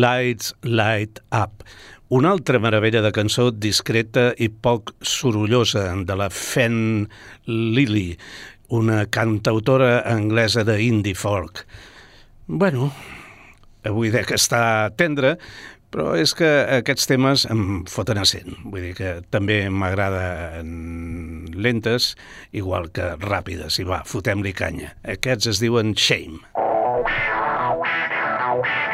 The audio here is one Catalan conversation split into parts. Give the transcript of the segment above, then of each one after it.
Lights Light Up, una altra meravella de cançó discreta i poc sorollosa de la Fen Lily, una cantautora anglesa de indie folk. Bueno, avui de que està tendre, però és que aquests temes em foten a cent. Vull dir que també m'agraden lentes, igual que ràpides. I va, fotem-li canya. Aquests es diuen Shame. Shame.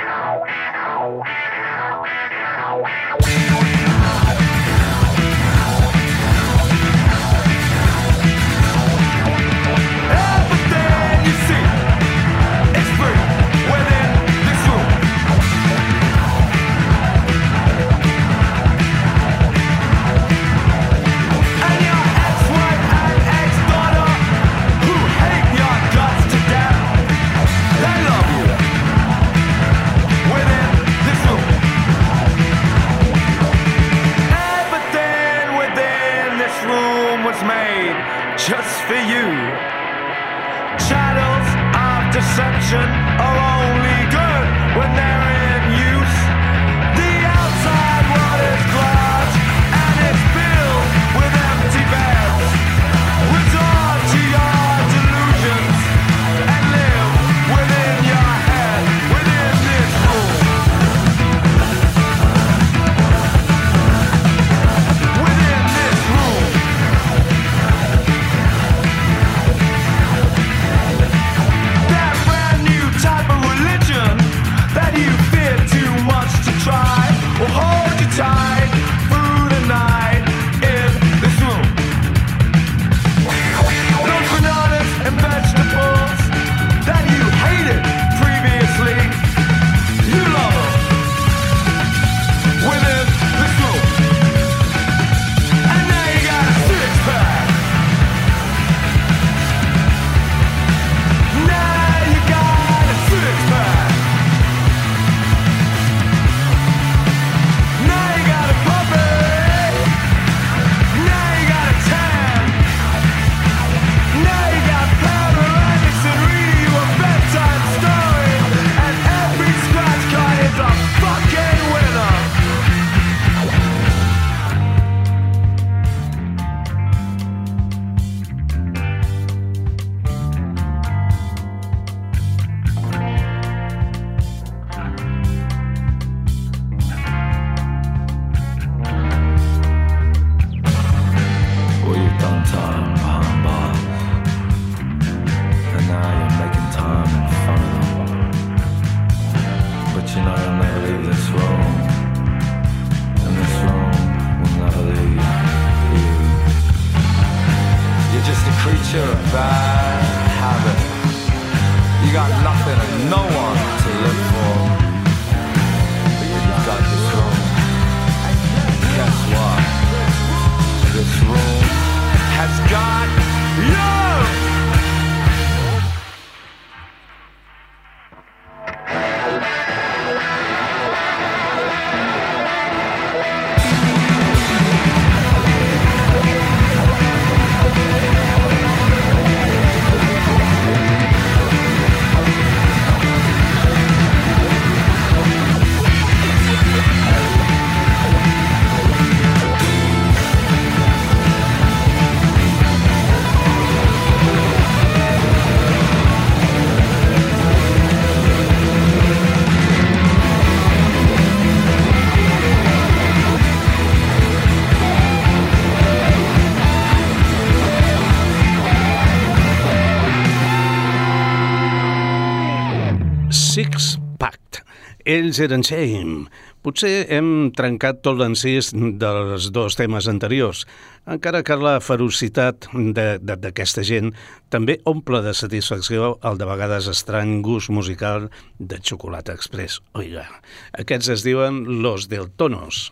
Ells eren Shame. Potser hem trencat tot l'encís dels dos temes anteriors, encara que la ferocitat d'aquesta gent també omple de satisfacció el de vegades estrany gust musical de xocolata express. Oiga, aquests es diuen Los del Tonos.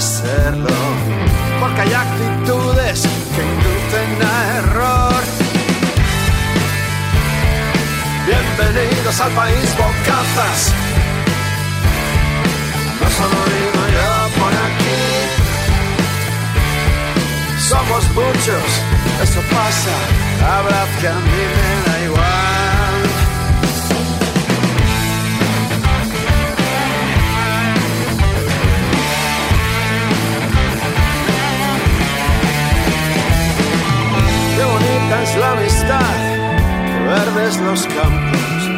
Serlo. Porque hay actitudes que inducen a error. Bienvenidos al país bocazas. No solo digo yo por aquí. Somos muchos, eso pasa, habrá que a mí me los campos,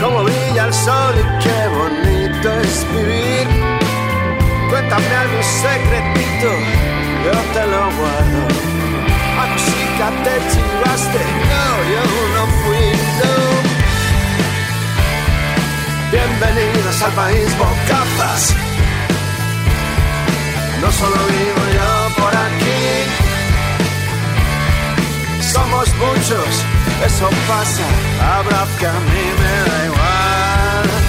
cómo brilla el sol y qué bonito es vivir. Cuéntame algún secretito, yo te lo guardo. A te chivaste, no, yo no fui tú. Bienvenidos al país bocazas. No solo vivo yo por aquí. Somos muchos, eso pasa, habrá que a mí me da igual.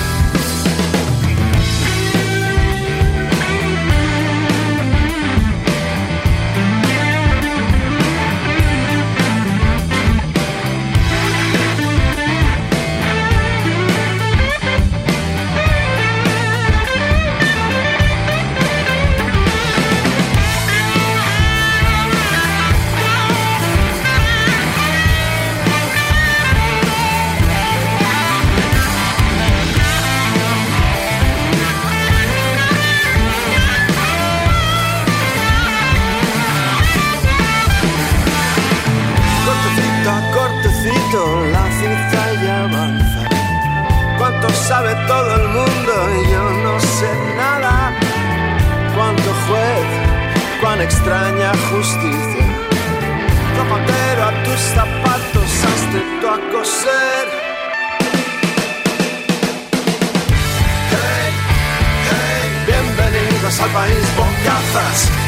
Bienvenidos al país bocazas.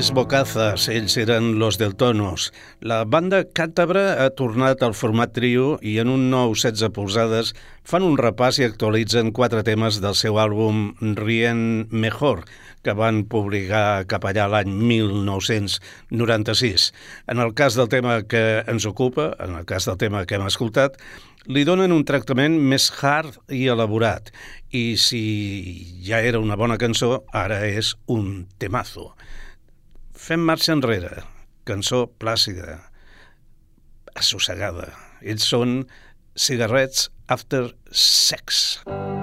País Bocazas, ells eren Los del Tonos. La banda càntabra ha tornat al format trio i en un nou 16 polzades fan un repàs i actualitzen quatre temes del seu àlbum Rien Mejor, que van publicar cap allà l'any 1996. En el cas del tema que ens ocupa, en el cas del tema que hem escoltat, li donen un tractament més hard i elaborat. I si ja era una bona cançó, ara és un temazo. Fem marxa enrere. Cançó plàcida, assossegada. Ells són Cigarrets After Sex. Give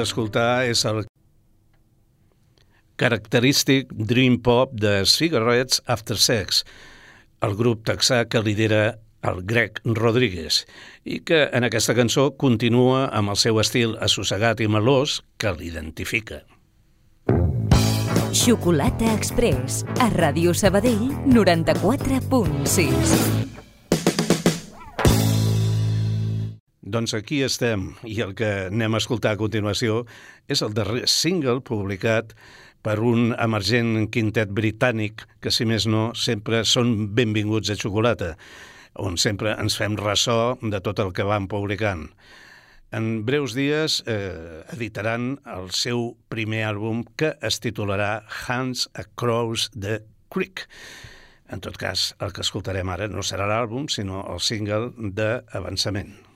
d'escoltar és el característic Dream Pop de Cigarettes After Sex, el grup texà que lidera el Greg Rodríguez i que en aquesta cançó continua amb el seu estil assossegat i melós que l'identifica. Xocolata Express, a Ràdio Sabadell 94.6. Doncs aquí estem, i el que anem a escoltar a continuació és el darrer single publicat per un emergent quintet britànic que, si més no, sempre són benvinguts a xocolata, on sempre ens fem ressò de tot el que van publicant. En breus dies eh, editaran el seu primer àlbum que es titularà Hands Across the Creek. En tot cas, el que escoltarem ara no serà l'àlbum, sinó el single d'avançament.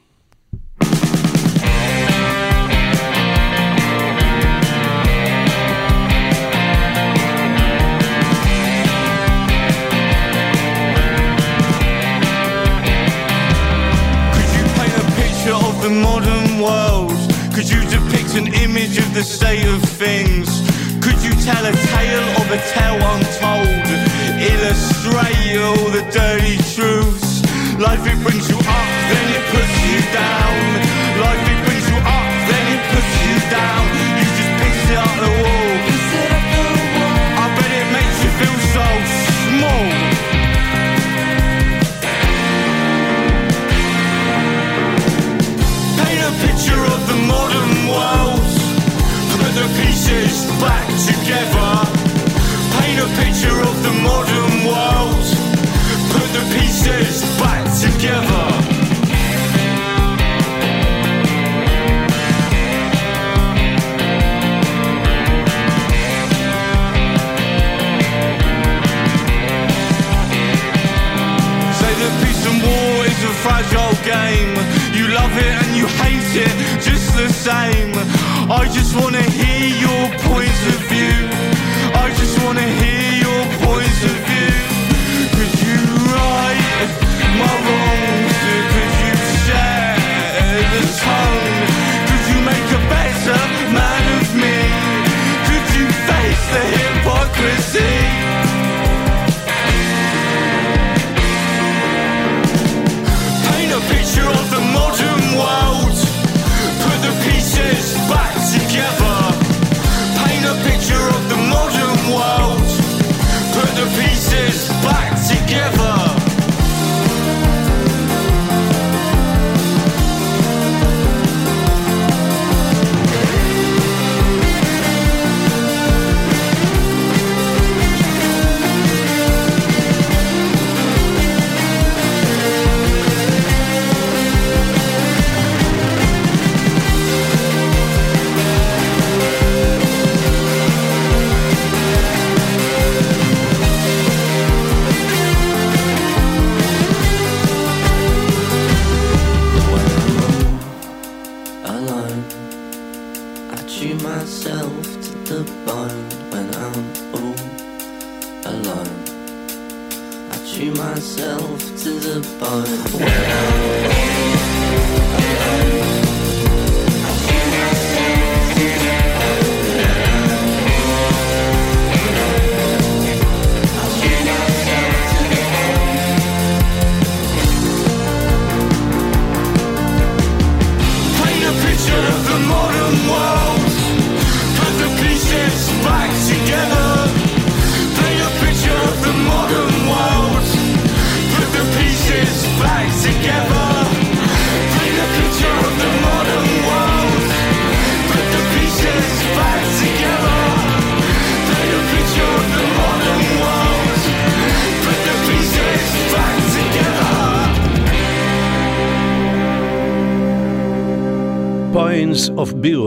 The modern world? Could you depict an image of the state of things? Could you tell a tale of a tale untold? Illustrate all the dirty truths. Life it brings you up, then it puts you down. Life it brings you up, then it puts you down. You just piss it up the wall. Back together. Paint a picture of the modern world. Put the pieces back together. Fragile game. You love it and you hate it just the same. I just wanna hear your points of view. I just wanna hear your points of view. Could you right my wrongs? Could you share the tone? Could you make a better man of me? Could you face the hypocrisy?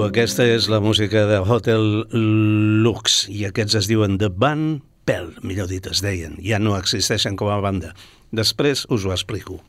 Aquesta és la música de Hotel Lux i aquests es diuen The Van Pell, millor dit es deien, ja no existeixen com a banda. Després us ho explico.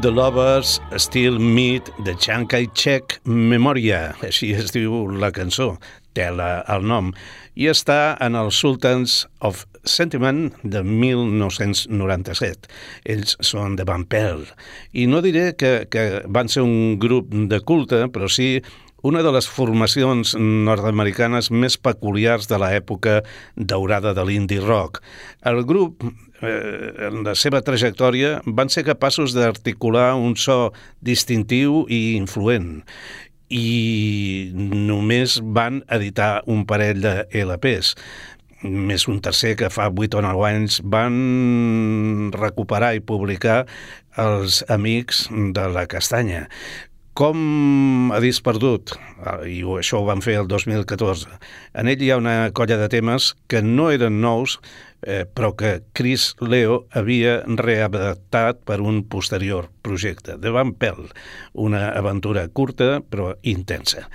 The Lovers Still Meet the Chiang Kai-shek Memoria, així es diu la cançó, té la, el nom, i està en els Sultans of Sentiment de 1997. Ells són de Van Pelt, i no diré que, que van ser un grup de culte, però sí una de les formacions nord-americanes més peculiars de l'època daurada de l'indie rock. El grup, eh, en la seva trajectòria, van ser capaços d'articular un so distintiu i influent i només van editar un parell de LPs més un tercer que fa 8 o 9 anys van recuperar i publicar els Amics de la Castanya. Com a disc perdut, i això ho van fer el 2014, en ell hi ha una colla de temes que no eren nous, eh, però que Chris Leo havia readaptat per un posterior projecte, de Van Pelt, una aventura curta però intensa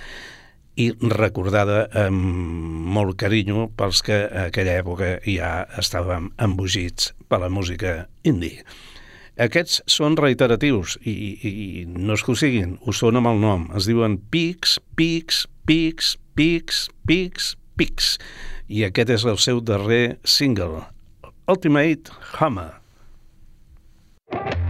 i recordada amb molt carinyo pels que a aquella època ja estàvem embogits per la música indie. Aquests són reiteratius i, i, i no és que ho siguin, ho són amb el nom. Es diuen Pics, Pics, Pics, Pics, Pics, Pics. I aquest és el seu darrer single, Ultimate Hammer. Oh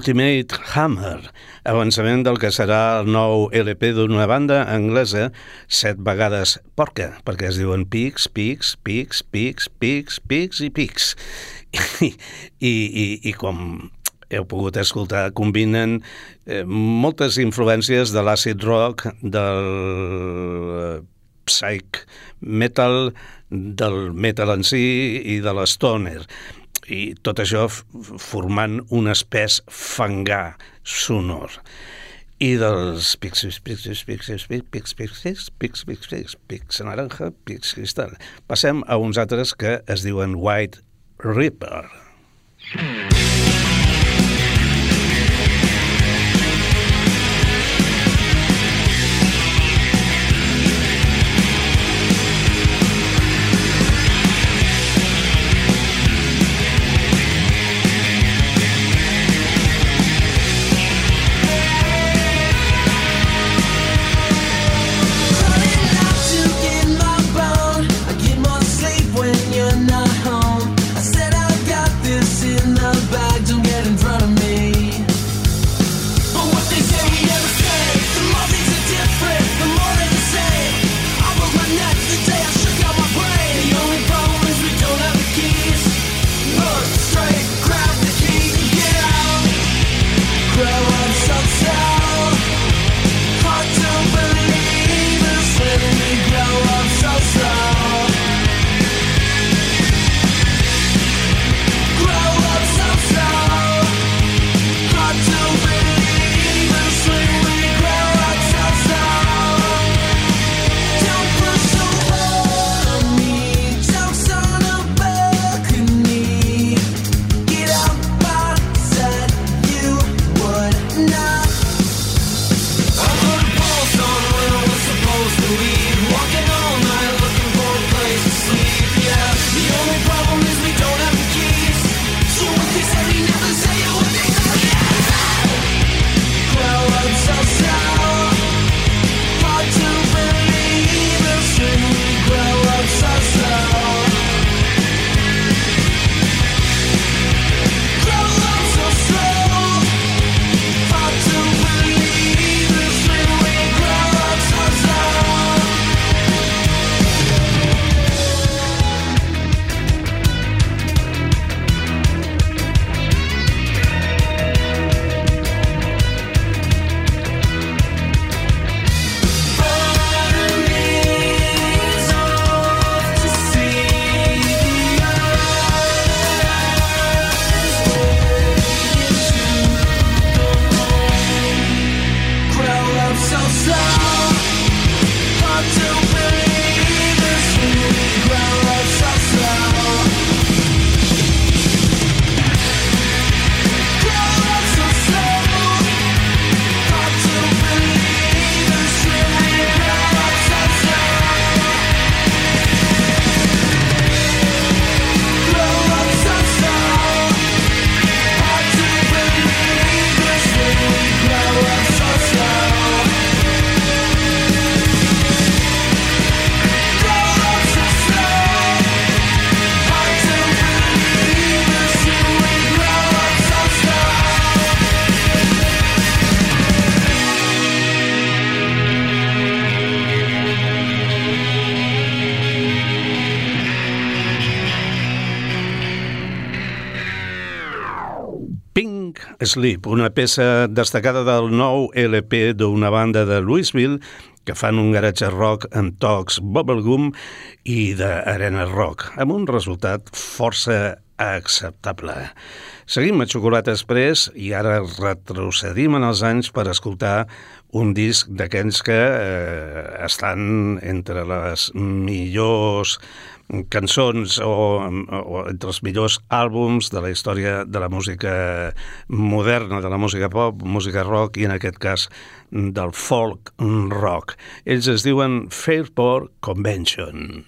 Ultimate Hammer, avançament del que serà el nou LP d'una banda anglesa set vegades porca, perquè es diuen Pics, Pics, Pics, Pics, Pics, Pics i Pics. I, i, i, i com heu pogut escoltar, combinen eh, moltes influències de l'acid rock, del eh, psych metal, del metal en si i de l'stoner i tot això formant un espès fangar sonor. I dels pics, pics, pics, pics, pics, pics, pics, pics naranja, pics cristal. Passem a uns altres que es diuen White Ripper. Sleep, una peça destacada del nou LP d'una banda de Louisville que fan un garatge rock amb tocs bubblegum i d'arena rock, amb un resultat força acceptable. Seguim a Xocolata Express i ara retrocedim en els anys per escoltar un disc d'aquells que eh, estan entre les millors cançons o, o entre els millors àlbums de la història de la música moderna, de la música pop, música rock i en aquest cas del folk rock. Ells es diuen Fairport Convention.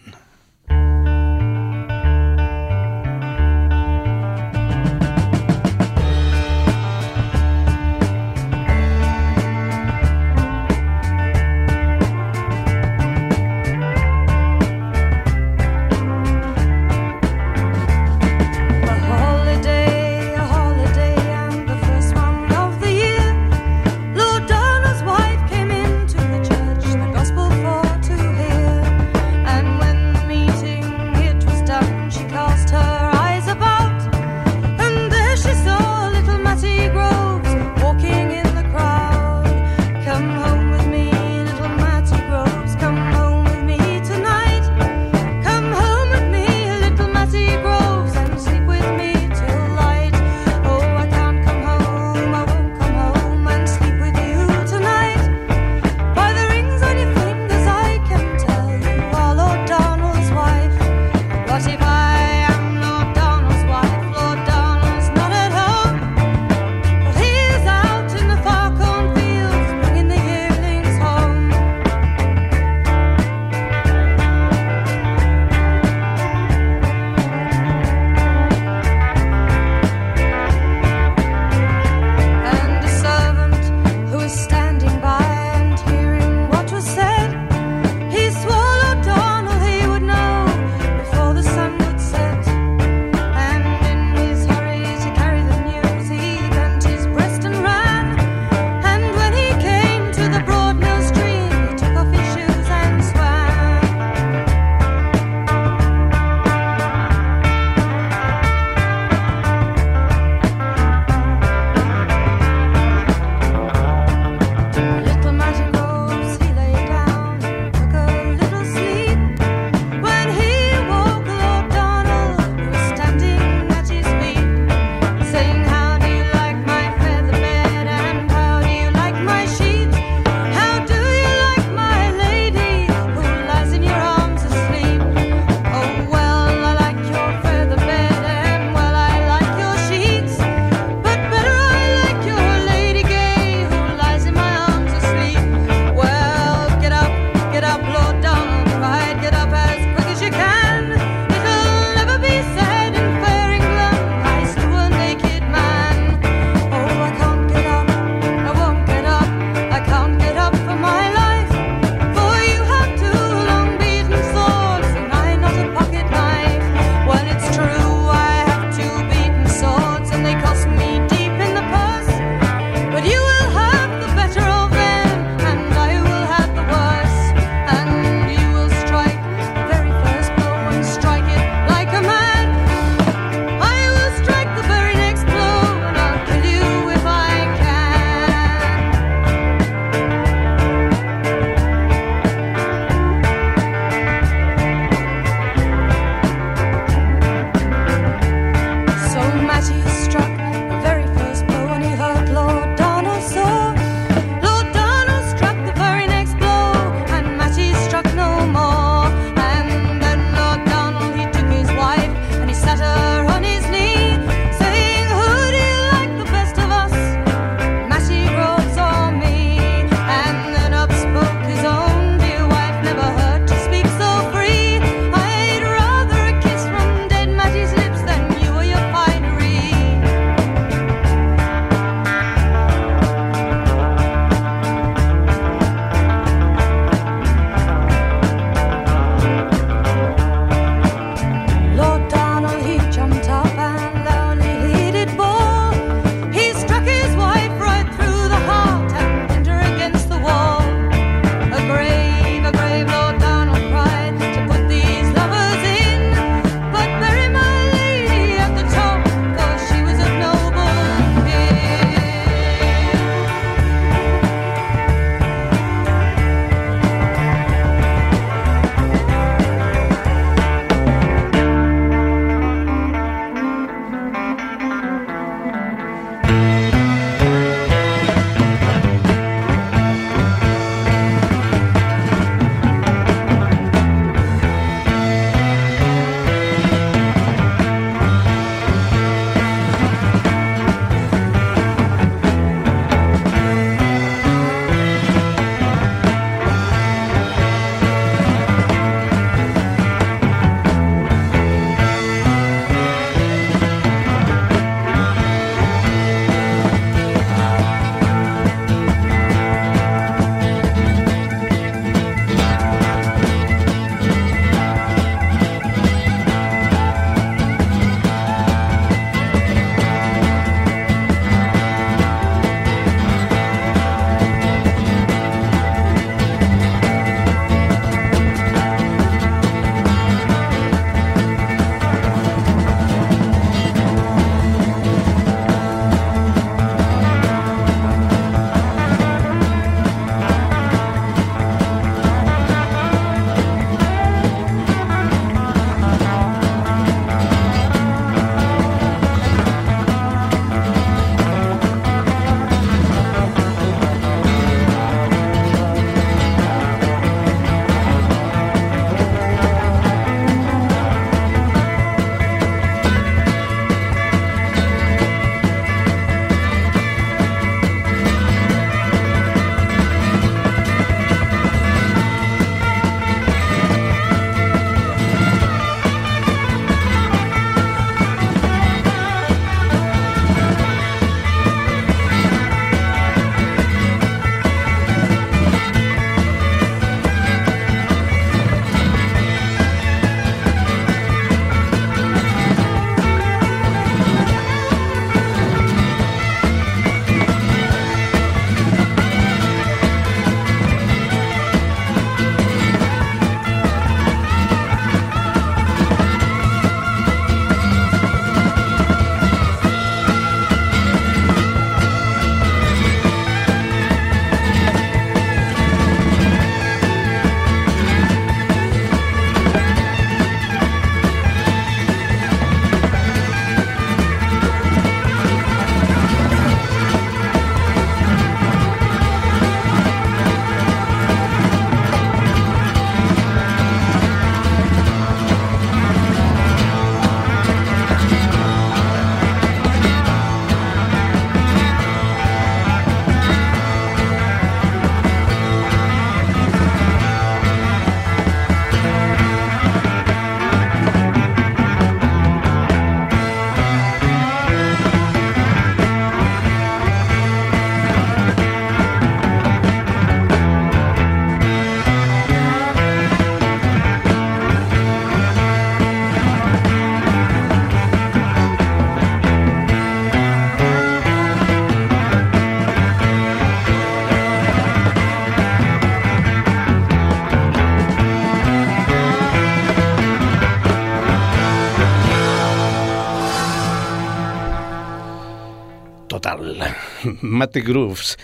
Matty Grooves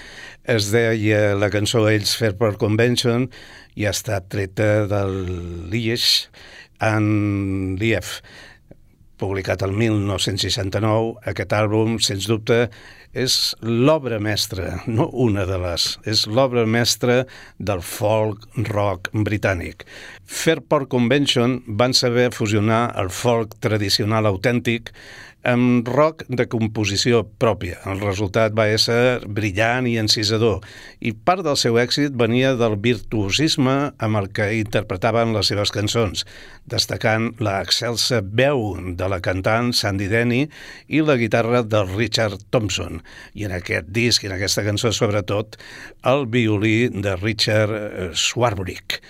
es deia la cançó Ells Fairport Convention i ha estat treta del Lies en Lief. publicat el 1969, aquest àlbum, sens dubte, és l'obra mestra, no una de les, és l'obra mestra del folk rock britànic. Fairport Convention van saber fusionar el folk tradicional autèntic amb rock de composició pròpia. El resultat va ser brillant i encisador, i part del seu èxit venia del virtuosisme amb el que interpretaven les seves cançons, destacant la excelsa veu de la cantant Sandy Denny i la guitarra del Richard Thompson, i en aquest disc, i en aquesta cançó sobretot, el violí de Richard eh, Swarbrick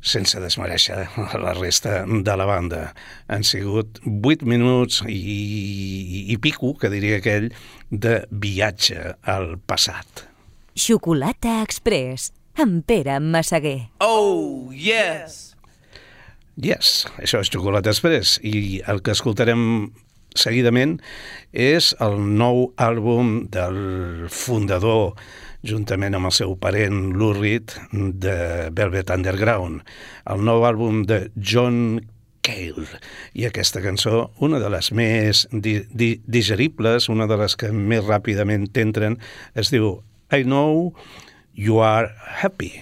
sense desmereixer la resta de la banda. Han sigut 8 minuts i, i, i pico, que diria aquell, de viatge al passat. Xocolata Express, amb Pere Massaguer. Oh, yes. Yes, això és Xocolata Express i el que escoltarem seguidament és el nou àlbum del fundador juntament amb el seu parent Lou Reed de Velvet Underground, el nou àlbum de John Cale. I aquesta cançó, una de les més di di digeribles, una de les que més ràpidament t'entren, es diu I Know You Are Happy.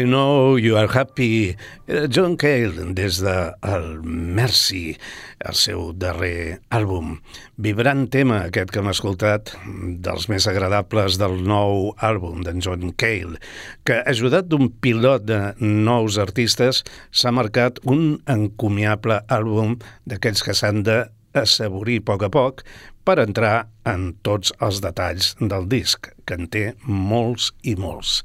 I know you are happy. Eh, John Cale, des de el Mercy, el seu darrer àlbum. Vibrant tema, aquest que hem escoltat, dels més agradables del nou àlbum d'en John Cale, que, ajudat d'un pilot de nous artistes, s'ha marcat un encomiable àlbum d'aquells que s'han de assaborir a poc a poc per entrar en tots els detalls del disc, que en té molts i molts.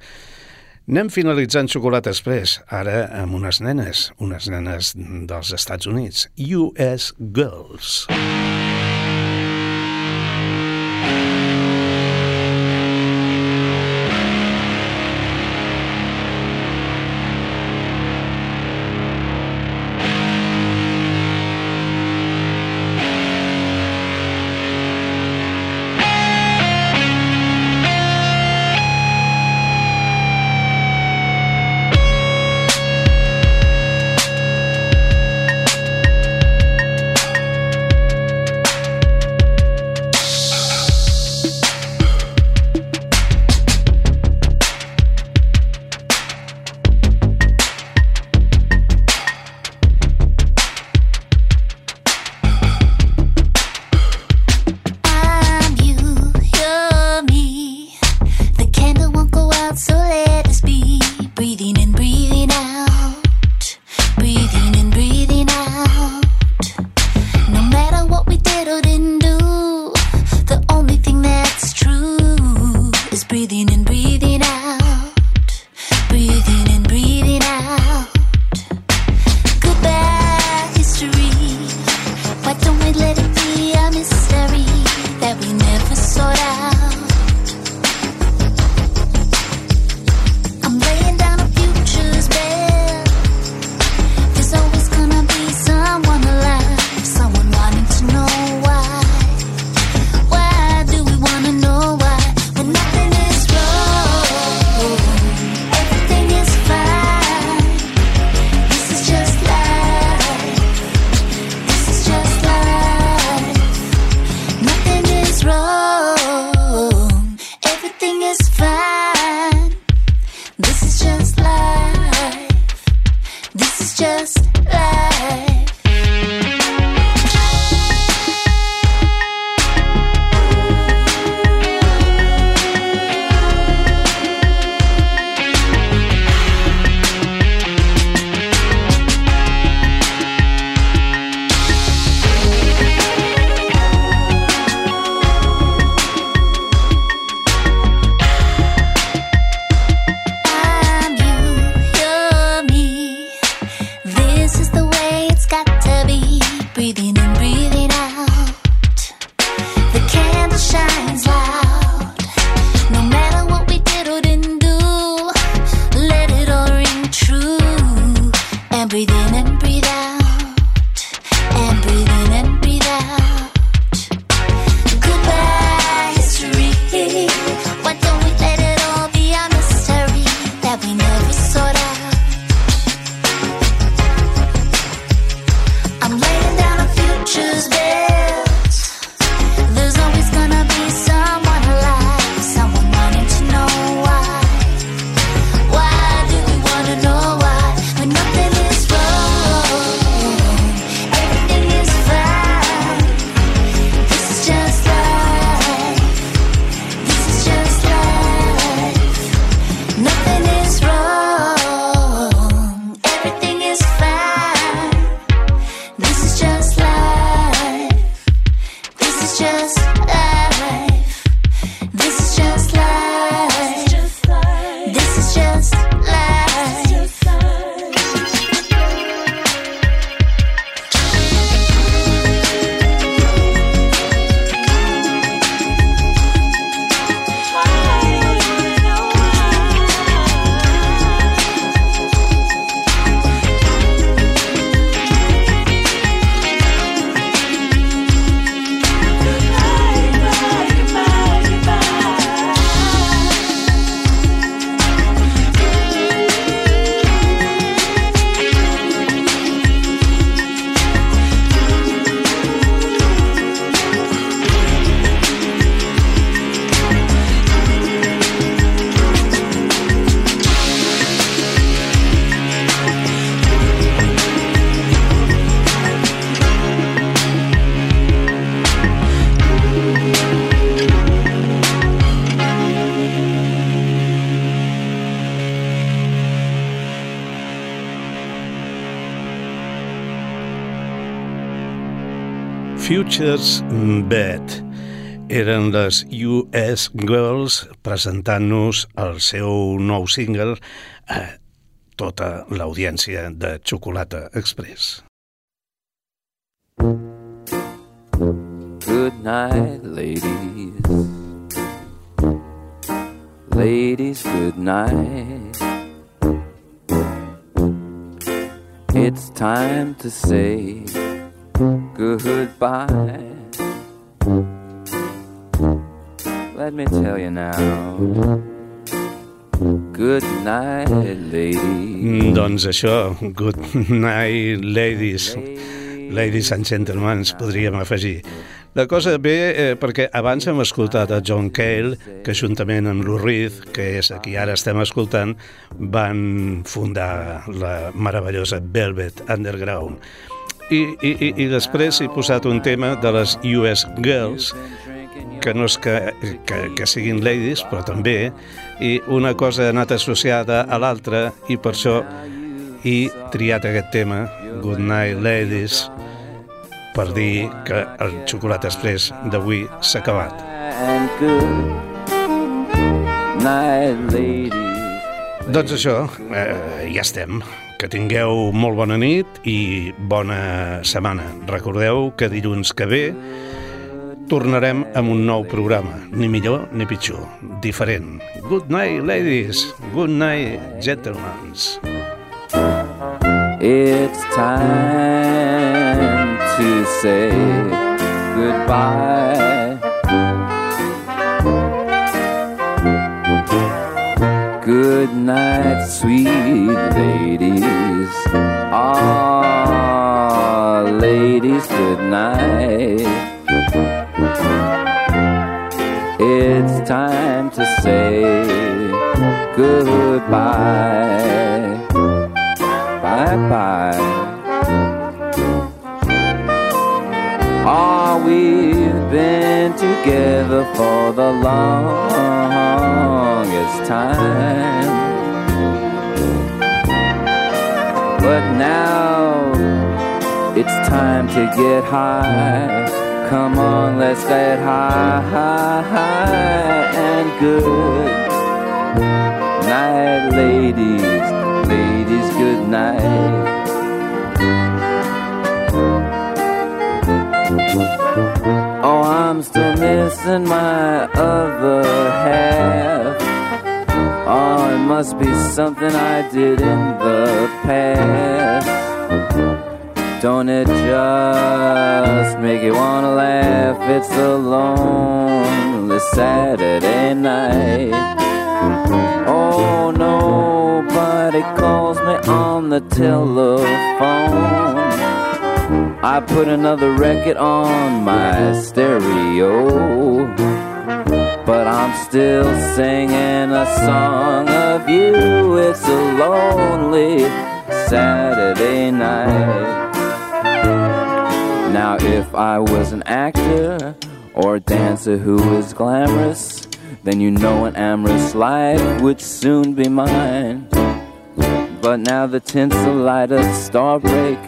Anem finalitzant Xocolata Express, ara amb unes nenes, unes nenes dels Estats Units, US Girls. Futures Bed eren les US Girls presentant-nos el seu nou single a tota l'audiència de Xocolata Express. Good night, ladies. Ladies, good night. It's time to say goodbye. Let me tell you now. Good night, ladies. Doncs això, good night, ladies. Ladies and gentlemen, podríem afegir. La cosa ve eh, perquè abans hem escoltat a John Cale, que juntament amb Lou Reed, que és a qui ara estem escoltant, van fundar la meravellosa Velvet Underground. I, i, i, i després he posat un tema de les US Girls, que no és que, que, que siguin ladies, però també, i una cosa ha anat associada a l'altra, i per això he triat aquest tema, Good Night Ladies, per dir que el xocolata express d'avui s'ha acabat. Night, ladies. Doncs això, eh, ja estem. Que tingueu molt bona nit i bona setmana. Recordeu que dilluns que ve tornarem amb un nou programa, ni millor ni pitjor, diferent. Good night, ladies. Good night, gentlemen. It's time to say goodbye. Good night, sweet ladies. Ah, ladies, good night. It's time to say goodbye. Bye bye. Ah, we've been together for the longest time. But now it's time to get high. Come on, let's get high, high, high and good night, ladies. Ladies, good night. Oh, I'm still missing my other half. Must be something I did in the past. Don't it just make you wanna laugh? It's a lonely Saturday night. Oh, nobody calls me on the telephone. I put another record on my stereo. But I'm still singing a song of you. It's a lonely Saturday night. Now, if I was an actor or a dancer who is glamorous, then you know an amorous life would soon be mine. But now the tinsel light of star break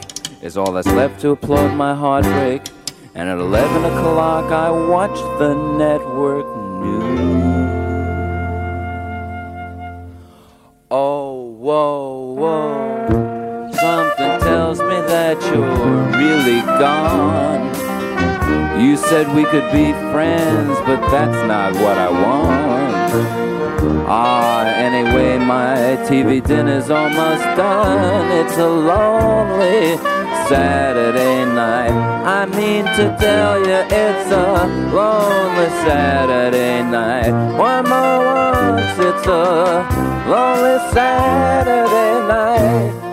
is all that's left to applaud my heartbreak. And at 11 o'clock, I watch the network news. Oh, whoa, whoa. Something tells me that you're really gone. You said we could be friends, but that's not what I want. Ah, anyway, my TV dinner's almost done. It's a lonely Saturday night. I mean to tell you, it's a lonely Saturday night. One more once, it's a lonely Saturday night.